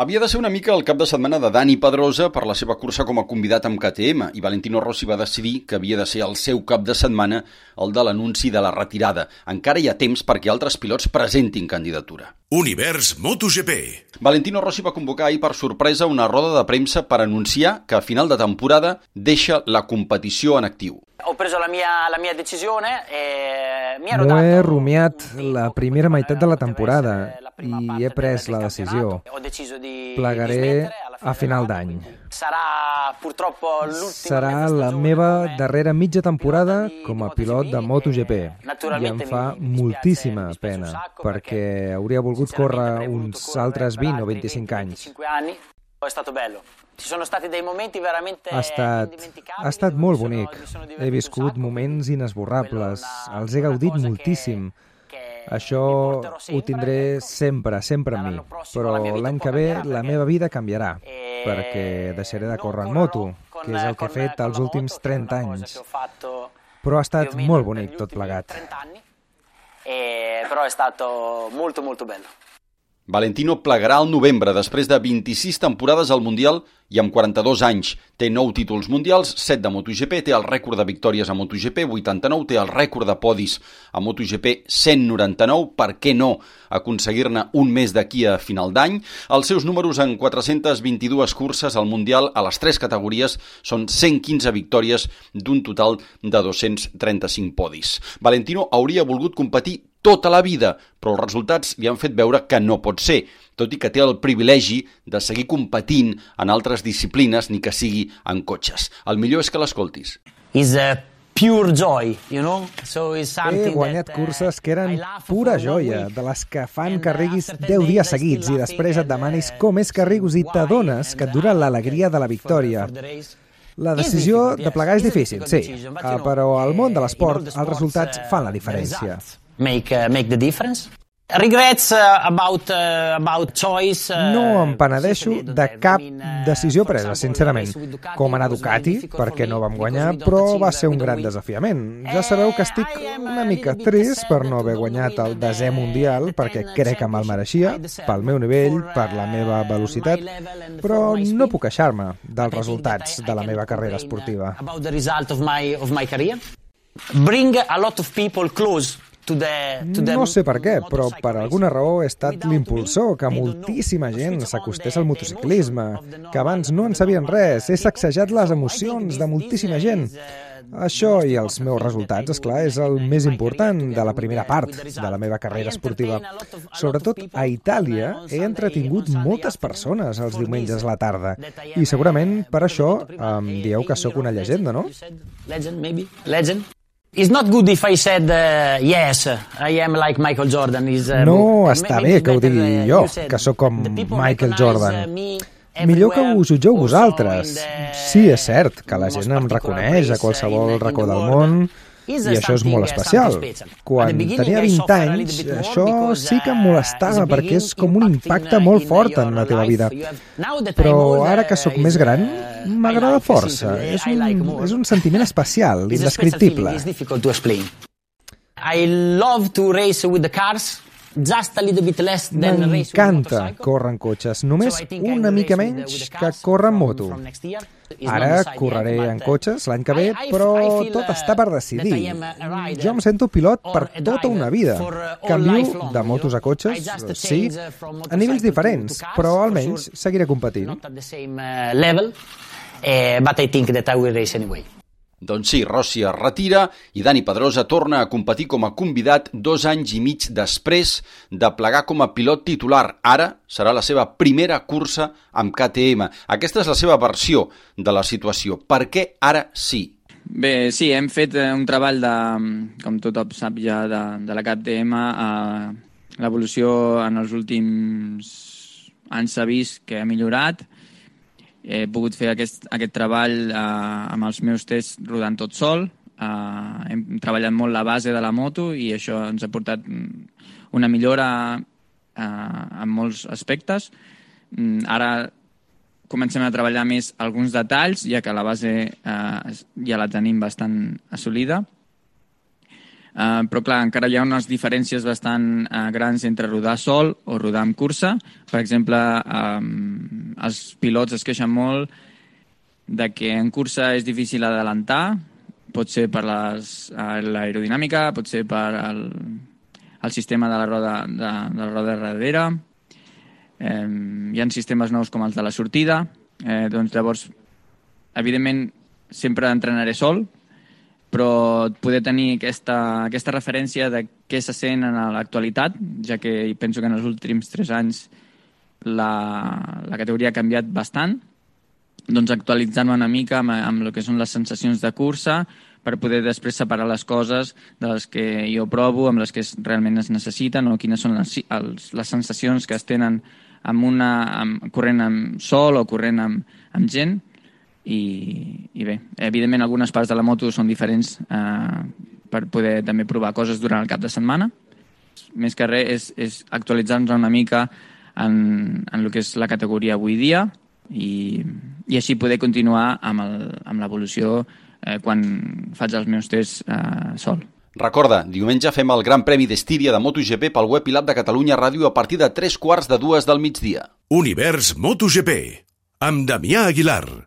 Havia de ser una mica el cap de setmana de Dani Pedrosa per la seva cursa com a convidat amb KTM i Valentino Rossi va decidir que havia de ser el seu cap de setmana el de l'anunci de la retirada. Encara hi ha temps perquè altres pilots presentin candidatura. Univers MotoGP. Valentino Rossi va convocar ahir per sorpresa una roda de premsa per anunciar que a final de temporada deixa la competició en actiu. Ho preso la mia, la mia decisione e mi ero dato he rumiat la primera meitat de la temporada i he pres la decisió. Plegaré a final d'any. Serà la meva darrera mitja temporada com a pilot de MotoGP, i em fa moltíssima pena perquè hauria volgut córrer uns altres per 20 o altri 25 anys. 25 anni. È stato bello. Ci sono stati dei momenti veramente Ha estat, indimenticabili ha estat molt bonic. He viscut moments inesborrables. Els he gaudit moltíssim. Això ho tindré sempre, sempre amb mi. Però l'any que ve la meva vida canviarà, E perquè deixaré de córrer en moto, que és el que he fet els últims moto, che è una 30 cosa anys. Però ha estat molt bonic tot plegat. 30 anni, e- però è stato molto molto bello. Valentino plegarà al novembre després de 26 temporades al Mundial i amb 42 anys. Té 9 títols mundials, 7 de MotoGP, té el rècord de victòries a MotoGP, 89, té el rècord de podis a MotoGP, 199, per què no aconseguir-ne un més d'aquí a final d'any. Els seus números en 422 curses al Mundial a les 3 categories són 115 victòries d'un total de 235 podis. Valentino hauria volgut competir tota la vida, però els resultats li han fet veure que no pot ser, tot i que té el privilegi de seguir competint en altres disciplines, ni que sigui en cotxes. El millor és que l'escoltis. Is a pure joy, you know? So it's He something guanyat that, uh, curses que eren pura joia, de les que fan And, que uh, riguis after 10 ten dies seguits i després et laughing demanis com és que rigues i t'adones que et dura uh, l'alegria de la victòria. La Is decisió de plegar és difícil, sí, Ah, però al món de eh, l'esport els resultats fan la uh, diferència. Make, uh, make the difference. Regrets uh, about, uh, about choice... uh, No em penedeixo de have. cap uh, decisió presa, sincerament. Com anar a Ducati, perquè no vam guanyar, però va ser un gran desafiament. Ja sabeu que estic Eh, una a mica trist per no haver guanyat el desè mundial, perquè crec que me'l mereixia, pel meu nivell, per la meva uh, velocitat, però no puc queixar-me dels resultats de la meva carrera uh, esportiva. About the result of my, of my career. Bring a lot of people close No sé per què, però per alguna raó he estat l'impulsor que moltíssima gent s'acostés al motociclisme, que abans no en sabien res. He sacsejat les emocions de moltíssima this gent. uh, Això i els meus resultats, és clar, és el més important de la primera part de la meva carrera esportiva. Sobretot a Itàlia uh, he entretingut moltes persones els diumenges a la tarda. I I am, segurament uh, per això em dieu que sóc una llegenda, no? Legend, maybe? Legend? It's not good if I said, uh, yes, I am like Michael Jordan. Is, uh, No està bé que ho digui uh, jo, que sóc com Michael Jordan. uh, Millor que everywhere, ho jutgeu vosaltres. Sí, és cert que la gent em reconeix a uh, qualsevol racó del món i això és molt especial. Quan tenia I 20 suffer a anys, això sí que em molestava perquè és com un impact impacte molt fort en la teva vida. Però ara que sóc més gran, m'agrada força. És un, és un sentiment especial, indescriptible. It's difficult to explain. I love to race with the cars, just a little bit less than race with M'encanta córrer en cotxes, només una mica menys que córrer en moto. Ara correré en uh, cotxes l'any que ve, però tot uh, està per decidir. Jo em sento pilot per tota una vida. uh, Canvio de motos a cotxes, just sí, a nivells diferents, però almenys seguiré competint. Uh, but I think that I will race anyway. Doncs sí, Rossi es retira i Dani Pedrosa torna a competir com a convidat dos anys i mig després de plegar com a pilot titular. Ara serà la seva primera cursa amb KTM. Aquesta és la seva versió de la situació. Per què ara sí? Bé, sí, hem fet eh, un treball de, com tothom sap ja, de, de la CAPTM. Eh, L'evolució en els últims anys s'ha vist que ha millorat. He pogut fer aquest, aquest treball eh, amb els meus tests rodant tot sol. Eh, hem treballat molt la base de la moto i això ens ha portat mm, una millora eh, en molts aspectes. Mm, Ara comencem a treballar més alguns detalls, ja que la base eh, ja la tenim bastant assolida. Uh, però clar, encara hi ha unes diferències bastant uh, grans entre rodar sol o rodar amb cursa. Per exemple, um, els pilots es queixen molt de que en cursa és difícil adelantar, pot ser per l'aerodinàmica, pot ser per el, el sistema de la roda de, de la roda darrere, eh, hi ha sistemes nous com els de la sortida, eh, doncs llavors, evidentment, sempre entrenaré sol, però poder tenir aquesta, aquesta referència de què se sent en l'actualitat, ja que penso que en els últims tres anys la, la categoria ha canviat bastant, doncs actualitzar-me una mica amb, amb el que són les sensacions de cursa per poder després separar les coses de les que jo provo, amb les que realment es necessiten o quines són les, els, les sensacions que es tenen amb una, amb, corrent amb sol o corrent amb, amb gent i, i bé, evidentment algunes parts de la moto són diferents eh, per poder també provar coses durant el cap de setmana. Més que res és, és actualitzar-nos una mica en, en el que és la categoria avui dia i, i així poder continuar amb l'evolució eh, quan faig els meus tests eh, sol. Recorda, diumenge fem el Gran Premi d'Estíria de MotoGP pel web i l'app de Catalunya Ràdio a partir de tres quarts de dues del migdia. Univers MotoGP amb Damià Aguilar.